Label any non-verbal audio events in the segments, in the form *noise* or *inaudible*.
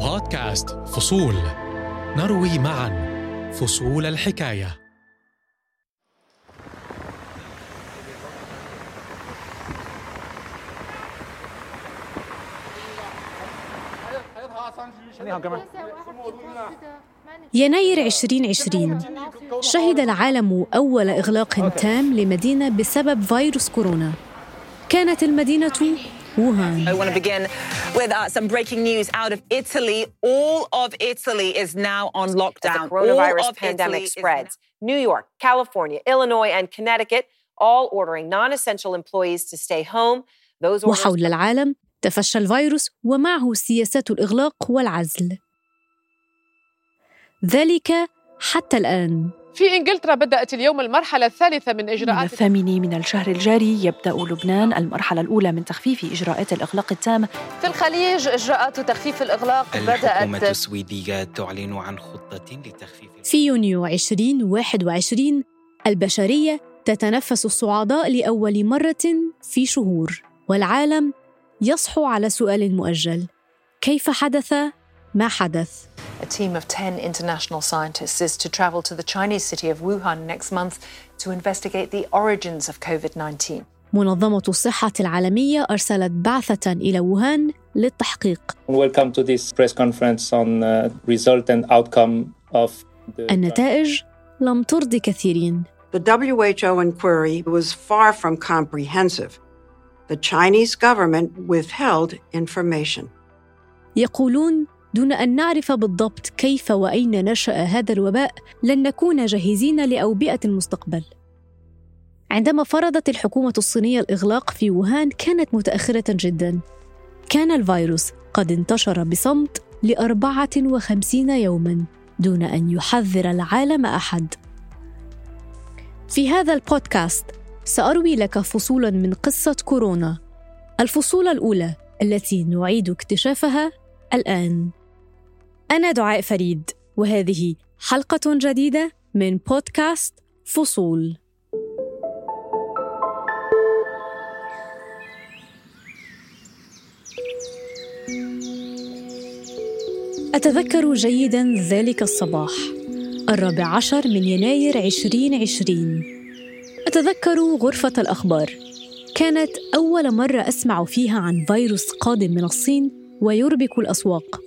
بودكاست فصول. نروي معا فصول الحكاية. يناير 2020 شهد العالم أول إغلاق تام لمدينة بسبب فيروس كورونا. كانت المدينة ووهان I want to begin with uh, some breaking news out of Italy. All of Italy is now on lockdown. As the coronavirus All of pandemic Italy spreads, New York, California, Illinois, and Connecticut all ordering non essential employees to stay home. Those orders وحول العالم تفشى الفيروس ومعه سياسات الإغلاق والعزل ذلك حتى الآن في إنجلترا بدأت اليوم المرحلة الثالثة من من اجراءات الثامن من الشهر الجاري يبدأ لبنان المرحلة الأولى من تخفيف إجراءات الإغلاق التام في الخليج إجراءات تخفيف الإغلاق الحكومة بدأت السويدية تعلن عن خطة لتخفيف في يونيو 2021 البشرية تتنفس الصعداء لأول مرة في شهور والعالم يصحو على سؤال مؤجل كيف حدث ما حدث؟ A team of 10 international scientists is to travel to the Chinese city of Wuhan next month to investigate the origins of COVID 19. منظمة الصحة العالمية أرسلت بعثة إلى ووهان للتحقيق Welcome to this press conference on uh, result and outcome of the النتائج لم ترضي كثيرين The WHO inquiry was far from comprehensive. The Chinese government withheld information. يقولون دون أن نعرف بالضبط كيف وأين نشأ هذا الوباء لن نكون جاهزين لأوبئة المستقبل. عندما فرضت الحكومة الصينية الإغلاق في ووهان كانت متأخرة جدا. كان الفيروس قد انتشر بصمت لأربعة وخمسين يوما دون أن يحذر العالم أحد. في هذا البودكاست سأروي لك فصولا من قصة كورونا. الفصول الأولى التي نعيد اكتشافها الآن. أنا دعاء فريد وهذه حلقة جديدة من بودكاست فصول. أتذكر جيدا ذلك الصباح الرابع عشر من يناير 2020 أتذكر غرفة الأخبار. كانت أول مرة أسمع فيها عن فيروس قادم من الصين ويربك الأسواق.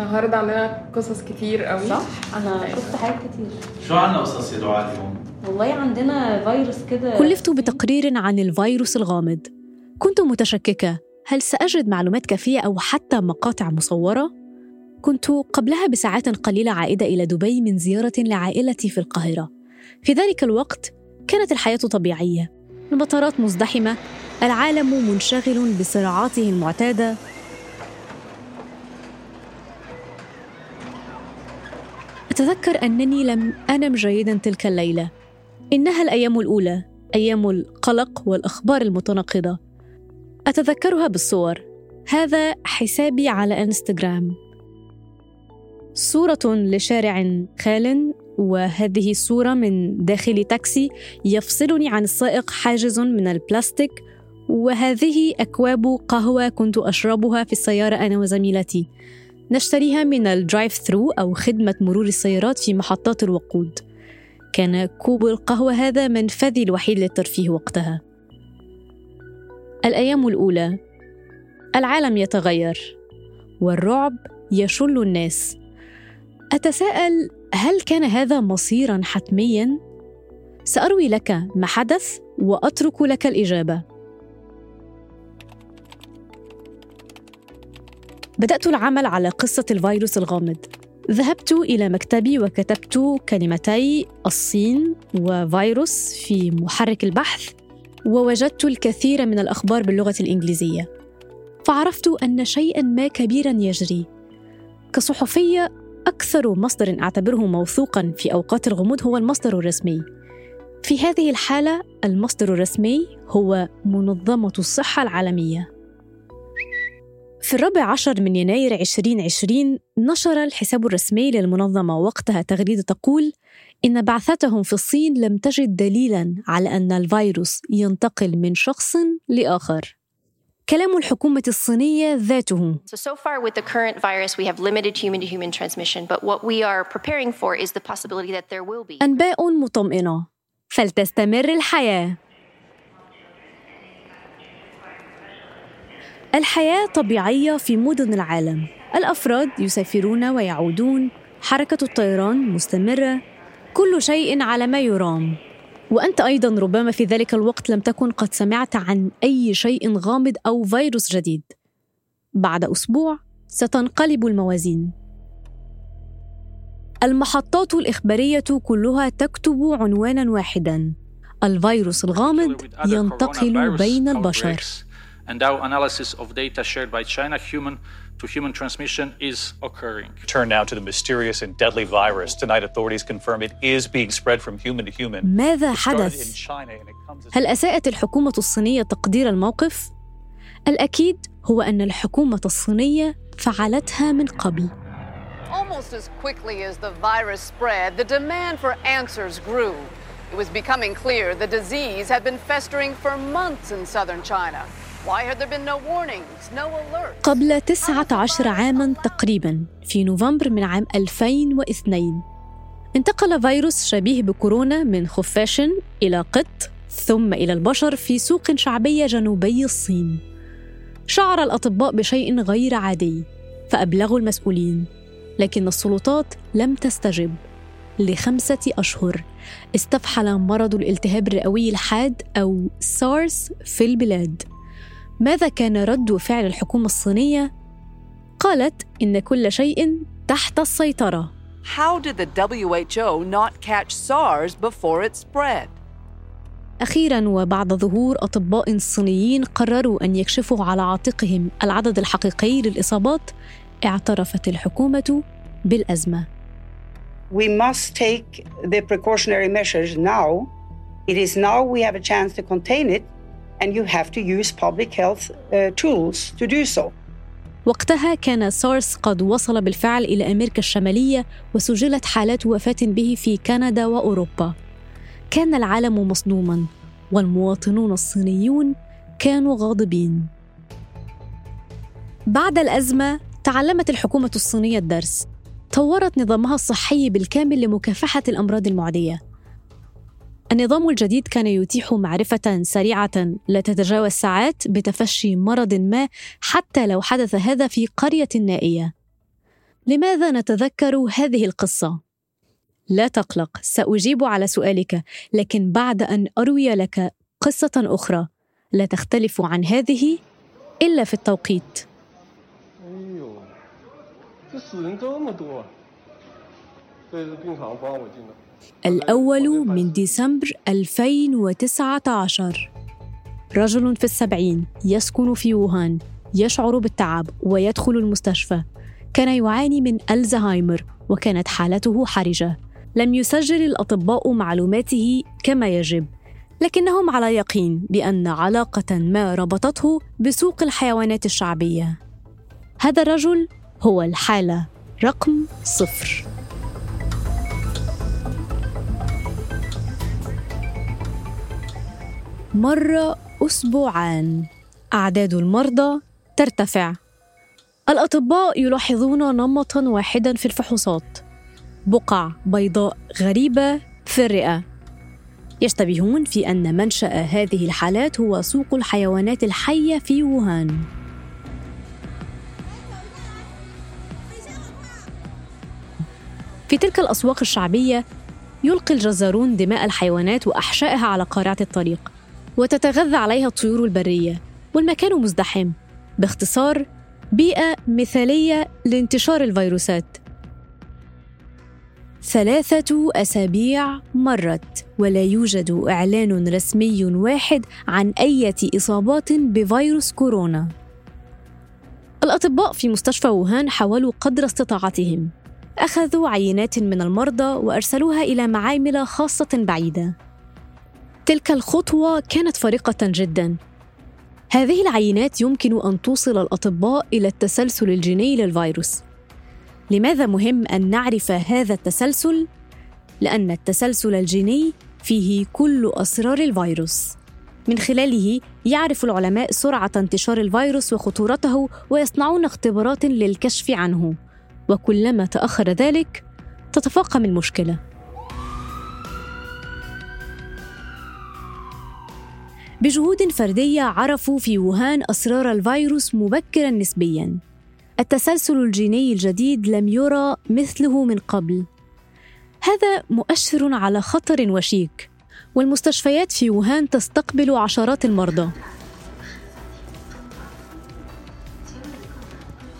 النهارده عندنا قصص كتير قوي. صح؟ أنا شفت حاجات كتير. شو عنا قصص يا دعاء اليوم؟ والله عندنا فيروس كده. كلفت بتقرير عن الفيروس الغامض. كنت متشككة؟ هل سأجد معلومات كافية أو حتى مقاطع مصورة؟ كنت قبلها بساعات قليلة عائدة إلى دبي من زيارة لعائلتي في القاهرة. في ذلك الوقت كانت الحياة طبيعية. المطارات مزدحمة العالم منشغل بصراعاته المعتادة أتذكر أنني لم أنم جيدا تلك الليلة. إنها الأيام الأولى أيام القلق والأخبار المتناقضة. أتذكرها بالصور. هذا حسابي على إنستغرام. صورة لشارع خال وهذه الصورة من داخل تاكسي يفصلني عن السائق حاجز من البلاستيك. وهذه أكواب قهوة كنت أشربها في السيارة أنا وزميلتي. نشتريها من الدرايف ثرو أو خدمة مرور السيارات في محطات الوقود. كان كوب القهوة هذا منفذي الوحيد للترفيه وقتها. الأيام الأولى. العالم يتغير. والرعب يشل الناس. أتساءل هل كان هذا مصيرا حتميا؟ سأروي لك ما حدث وأترك لك الإجابة. بدأت العمل على قصة الفيروس الغامض. ذهبت إلى مكتبي وكتبت كلمتي الصين وفيروس في محرك البحث ووجدت الكثير من الأخبار باللغة الإنجليزية. فعرفت أن شيئا ما كبيرا يجري. كصحفية أكثر مصدر أعتبره موثوقا في أوقات الغموض هو المصدر الرسمي. في هذه الحالة المصدر الرسمي هو منظمة الصحة العالمية. في الرابع عشر من يناير 2020 نشر الحساب الرسمي للمنظمة وقتها تغريدة تقول إن بعثتهم في الصين لم تجد دليلا على أن الفيروس ينتقل من شخص لآخر. كلام الحكومة الصينية ذاته. So, so far with the current virus, we have limited human to human transmission, but what we are preparing for is the possibility that there will be. أنباء مطمئنة فلتستمر الحياة الحياة طبيعية في مدن العالم. الأفراد يسافرون ويعودون. حركة الطيران مستمرة. كل شيء على ما يرام. وأنت أيضا ربما في ذلك الوقت لم تكن قد سمعت عن أي شيء غامض أو فيروس جديد. بعد أسبوع ستنقلب الموازين. المحطات الإخبارية كلها تكتب عنوانا واحدا. الفيروس الغامض ينتقل بين البشر. And our analysis of data shared by China, human to human transmission is occurring. Turn now to the mysterious and deadly virus. Tonight, authorities confirm it is being spread from human to human. ماذا It started حدث؟ in China and it comes as هل أساءت الحكومة الصينية تقدير الموقف؟ الأكيد هو أن الحكومة الصينية فعلتها من قبل Almost as quickly as the virus spread, the demand for answers grew. It was becoming clear the disease had been festering for months in southern China. قبل 19 عاما تقريبا في نوفمبر من عام 2002 انتقل فيروس شبيه بكورونا من خفاش إلى قط ثم إلى البشر في سوق شعبية جنوبي الصين. شعر الأطباء بشيء غير عادي فأبلغوا المسؤولين لكن السلطات لم تستجب. لخمسة أشهر استفحل مرض الالتهاب الرئوي الحاد أو سارس في البلاد. ماذا كان رد فعل الحكومة الصينية؟ قالت إن كل شيء تحت السيطرة How did the WHO not catch SARS before it spread? أخيرا وبعد ظهور أطباء صينيين قرروا أن يكشفوا على عاتقهم العدد الحقيقي للإصابات اعترفت الحكومة بالأزمة We must take the precautionary measures now. It is now we have a chance to contain it, and you have to use public health uh, tools to do so. وقتها كان سارس قد وصل بالفعل إلى أمريكا الشمالية وسجلت حالات وفاة به في كندا وأوروبا. كان العالم مصدوما والمواطنون الصينيون كانوا غاضبين. بعد الأزمة تعلمت الحكومة الصينية الدرس طورت نظامها الصحي بالكامل لمكافحة الأمراض المعدية. النظام الجديد كان يتيح معرفة سريعة لا تتجاوز ساعات بتفشي مرض ما حتى لو حدث هذا في قرية نائية. لماذا نتذكر هذه القصة؟ لا تقلق، سأجيب على سؤالك، لكن بعد أن أروي لك قصة أخرى لا تختلف عن هذه إلا في التوقيت. 哎呦，这死人这么多，这是病房帮我进的。 الأول من ديسمبر 2019 رجل في السبعين يسكن في ووهان يشعر بالتعب ويدخل المستشفى. كان يعاني من ألزهايمر وكانت حالته حرجة. لم يسجل الأطباء معلوماته كما يجب. لكنهم على يقين بأن علاقة ما ربطته بسوق الحيوانات الشعبية. هذا الرجل هو الحالة. رقم صفر. مر أسبوعان أعداد المرضى ترتفع. الأطباء يلاحظون نمطا واحدا في الفحوصات. بقع بيضاء غريبة في الرئة. يشتبهون في أن منشأ هذه الحالات هو سوق الحيوانات الحية في ووهان. في تلك الأسواق الشعبية يلقي الجزارون دماء الحيوانات وأحشائها على قارعة الطريق. وتتغذى عليها الطيور البرية والمكان مزدحم. باختصار بيئة مثالية لانتشار الفيروسات. ثلاثة أسابيع مرت ولا يوجد إعلان رسمي واحد عن أي إصابات بفيروس كورونا. الأطباء في مستشفى ووهان حاولوا قدر استطاعتهم. أخذوا عينات من المرضى وأرسلوها إلى معامل خاصة بعيدة. تلك الخطوة كانت فريقة جدا. هذه العينات يمكن أن توصل الأطباء إلى التسلسل الجيني للفيروس. لماذا مهم أن نعرف هذا التسلسل؟ لأن التسلسل الجيني فيه كل أسرار الفيروس. من خلاله يعرف العلماء سرعة انتشار الفيروس وخطورته ويصنعون اختبارات للكشف عنه. وكلما تأخر ذلك تتفاقم المشكلة. بجهود فردية عرفوا في ووهان أسرار الفيروس مبكرا نسبيا. التسلسل الجيني الجديد لم يرى مثله من قبل. هذا مؤشر على خطر وشيك والمستشفيات في ووهان تستقبل عشرات المرضى.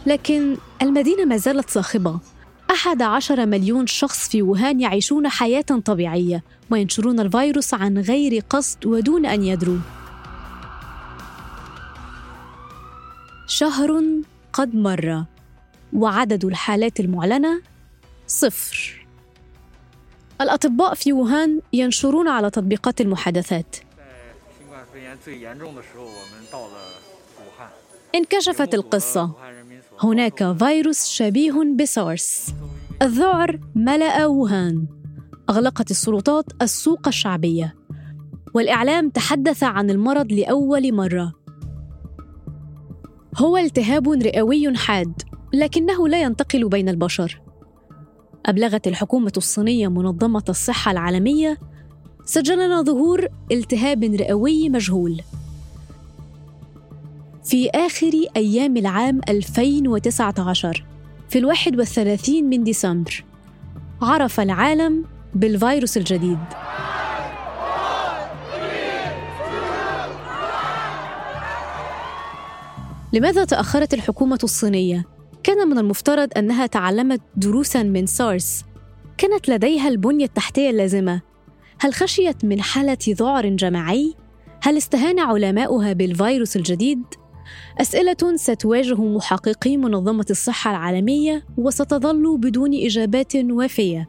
لكن المدينة ما زالت صاخبة. أحد عشر مليون شخص في ووهان يعيشون حياة طبيعية وينشرون الفيروس عن غير قصد ودون أن يدروا شهر قد مر وعدد الحالات المعلنة صفر. الأطباء في ووهان ينشرون على تطبيقات المحادثات. انكشفت القصة. هناك فيروس شبيه بسارس. الذعر ملأ ووهان أغلقت السلطات السوق الشعبية. والإعلام تحدث عن المرض لأول مرة. هو التهاب رئوي حاد لكنه لا ينتقل بين البشر. أبلغت الحكومة الصينية منظمة الصحة العالمية سجلنا ظهور التهاب رئوي مجهول. في آخر أيام العام 2019 في الواحد والثلاثين من ديسمبر عرف العالم بالفيروس الجديد لماذا تأخرت الحكومة الصينية؟ كان من المفترض أنها تعلمت دروساً من سارس كانت لديها البنية التحتية اللازمة هل خشيت من حالة ذعر جماعي؟ هل استهان علماؤها بالفيروس الجديد؟ أسئلة ستواجه محققي منظمة الصحة العالمية وستظل بدون إجابات وافية.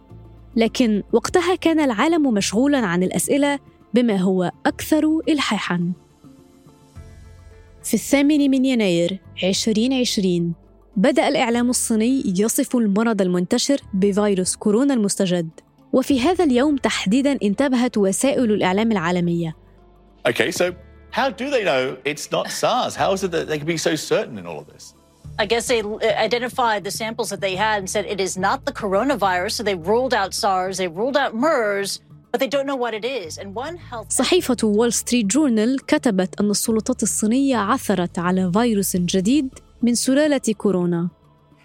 لكن وقتها كان العالم مشغولا عن الأسئلة بما هو أكثر إلحاحا. في الثامن من يناير 2020 بدأ الإعلام الصيني يصف المرض المنتشر بفيروس كورونا المستجد وفي هذا اليوم تحديدا انتبهت وسائل الإعلام العالمية Okay, so how do they know it's not SARS? *laughs* How is it that they can be so certain in all of this? I guess they identified the samples that they had and said it is not the coronavirus. So they ruled out SARS, they ruled out MERS, but they don't know what it is. And one health صحيفة وول ستريت جورنال كتبت أن السلطات الصينية عثرت على فيروس جديد من سلالة كورونا.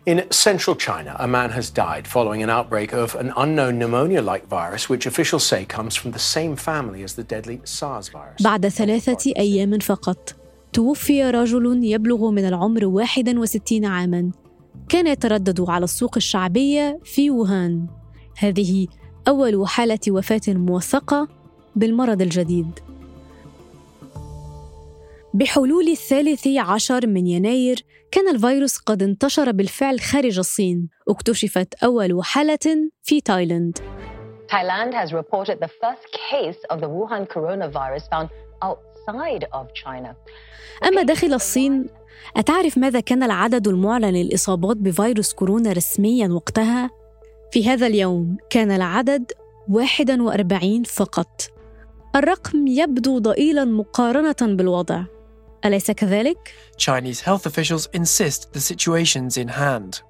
In central China, a man has died following an outbreak of an unknown pneumonia like virus, which officials say comes from the same family as the deadly SARS virus. بعد ثلاثة أيام فقط توفي رجل يبلغ من العمر 61 عاما كان يتردد على السوق الشعبية في ووهان هذه أول حالة وفاة موثقة بالمرض الجديد بحلول الثالث عشر من يناير كان الفيروس قد انتشر بالفعل خارج الصين اكتشفت أول حالة في تايلاند Thailand has reported the first case of the Wuhan coronavirus found outside of China. أما داخل الصين أتعرف ماذا كان العدد المعلن للإصابات بفيروس كورونا رسميا وقتها؟ في هذا اليوم كان العدد 41 فقط الرقم يبدو ضئيلا مقارنة بالوضع أليس كذلك؟ Chinese health officials insist the situation's in hand.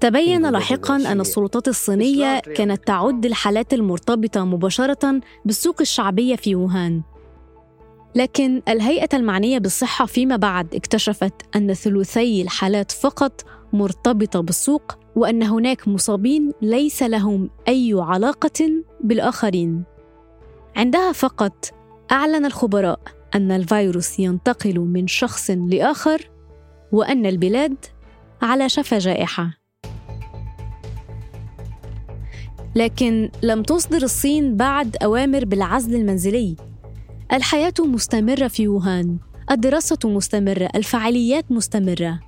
تبين لاحقا أن السلطات الصينية كانت تعد الحالات المرتبطة مباشرة بالسوق الشعبية في ووهان لكن الهيئة المعنية بالصحة فيما بعد اكتشفت أن ثلثي الحالات فقط مرتبطة بالسوق وأن هناك مصابين ليس لهم أي علاقة بالآخرين عندها فقط أعلن الخبراء أن الفيروس ينتقل من شخص لآخر وأن البلاد على شفا جائحة. لكن لم تصدر الصين بعد أوامر بالعزل المنزلي. الحياة مستمرة في ووهان، الدراسة مستمرة، الفعاليات مستمرة.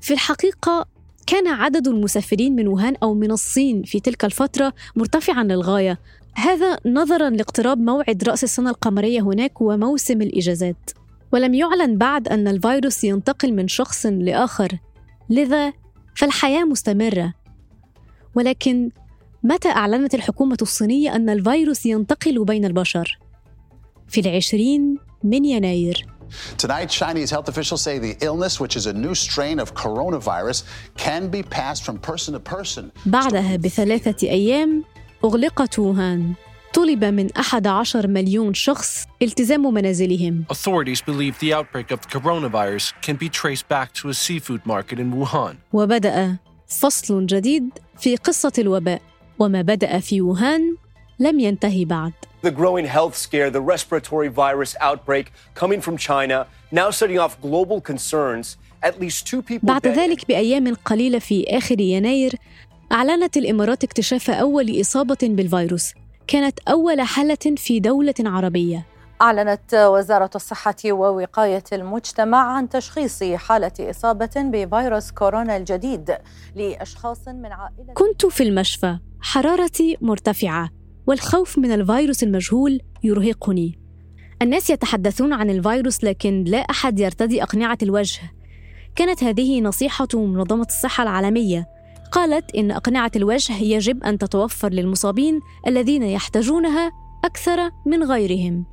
في الحقيقة كان عدد المسافرين من ووهان أو من الصين في تلك الفترة مرتفعا للغاية. هذا نظرا لاقتراب موعد رأس السنة القمرية هناك وموسم الإجازات ولم يعلن بعد أن الفيروس ينتقل من شخص لآخر. لذا فالحياة مستمرة. ولكن متى أعلنت الحكومة الصينية أن الفيروس ينتقل بين البشر؟ في العشرين من يناير. Tonight, Chinese health officials say the illness, which is a new strain of coronavirus, can be passed from person to person. بعدها بثلاثة أيام أغلقت ووهان طلب من 11 مليون شخص التزام منازلهم Authorities believe the outbreak of the coronavirus can be traced back to a seafood market in Wuhan. وبدأ فصل جديد في قصة الوباء وما بدأ في ووهان لم ينتهي بعد The growing health scare, the respiratory virus outbreak coming from China, now setting off global concerns. At least two people بعد. ذلك بأيام قليلة في آخر يناير أعلنت الإمارات اكتشاف أول إصابة بالفيروس كانت أول حالة في دولة عربية أعلنت وزارة الصحة ووقاية المجتمع عن تشخيص حالة إصابة بفيروس كورونا الجديد لأشخاص من عائلة كنت في المشفى حرارتي مرتفعة والخوف من الفيروس المجهول يرهقني. الناس يتحدثون عن الفيروس لكن لا أحد يرتدي أقنعة الوجه. كانت هذه نصيحة منظمة الصحة العالمية. قالت إن أقنعة الوجه يجب أن تتوفر للمصابين الذين يحتاجونها أكثر من غيرهم.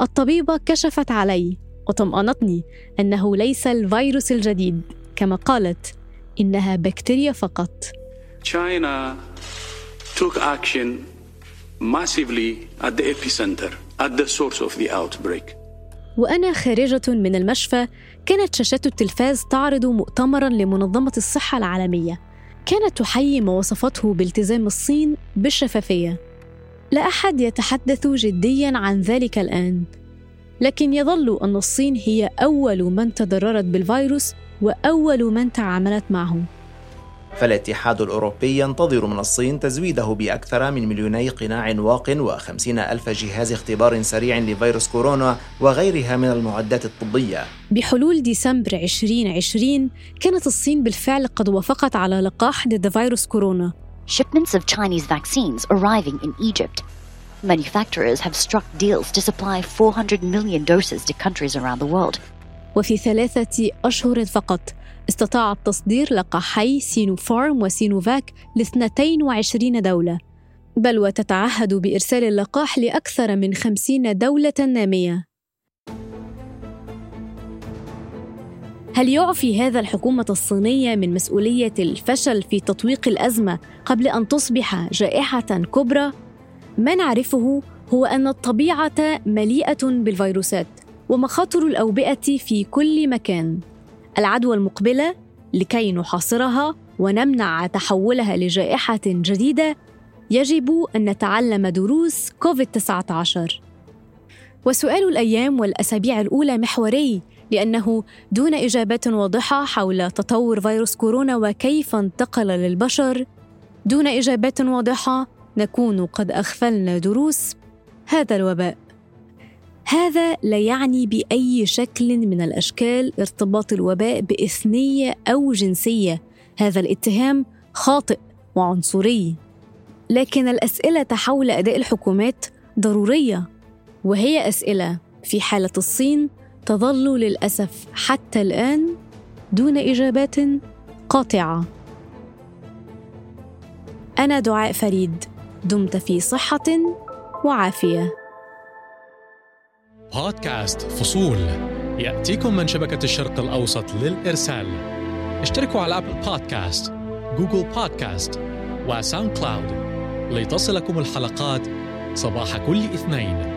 الطبيبة كشفت علي وطمأنتني أنه ليس الفيروس الجديد كما قالت إنها بكتيريا فقط. China. Took action massively at the epicenter, at the source of the outbreak. وأنا خارجة من المشفى كانت شاشات التلفاز تعرض مؤتمرا لمنظمة الصحة العالمية. كانت تحيي ما وصفته بالتزام الصين بالشفافية. لا أحد يتحدث جديا عن ذلك الآن. لكن يظل أن الصين هي أول من تضررت بالفيروس وأول من تعاملت معه. فالاتحاد الأوروبي ينتظر من الصين تزويده بأكثر من مليوني قناع واق وخمسين ألف جهاز اختبار سريع لفيروس كورونا وغيرها من المعدات الطبية بحلول ديسمبر 2020 كانت الصين بالفعل قد وافقت على لقاح ضد فيروس كورونا Shipments of Chinese vaccines arriving in Egypt. Manufacturers have struck deals to supply 400 million doses to countries around the world. وفي ثلاثة أشهر فقط استطاع التصدير لقاحي سينوفارم وسينوفاك ل 22 دولة بل وتتعهد بإرسال اللقاح لأكثر من 50 دولة نامية هل يعفي هذا الحكومة الصينية من مسؤولية الفشل في تطويق الأزمة قبل أن تصبح جائحة كبرى؟ ما نعرفه هو أن الطبيعة مليئة بالفيروسات ومخاطر الأوبئة في كل مكان. العدوى المقبلة لكي نحاصرها ونمنع تحولها لجائحة جديدة يجب أن نتعلم دروس كوفيد 19 وسؤال الأيام والأسابيع الأولى محوري لأنه دون إجابات واضحة حول تطور فيروس كورونا وكيف انتقل للبشر دون إجابات واضحة نكون قد أغفلنا دروس هذا الوباء. هذا لا يعني بأي شكل من الأشكال ارتباط الوباء بإثنية أو جنسية. هذا الاتهام خاطئ وعنصري. لكن الأسئلة حول أداء الحكومات ضرورية وهي أسئلة في حالة الصين تظل للأسف حتى الآن دون إجابات قاطعة. أنا دعاء فريد دمت في صحة وعافية. بودكاست فصول. يأتيكم من شبكة الشرق الأوسط للإرسال. اشتركوا على Apple Podcast Google Podcast و SoundCloud لتصلكم الحلقات صباح كل اثنين.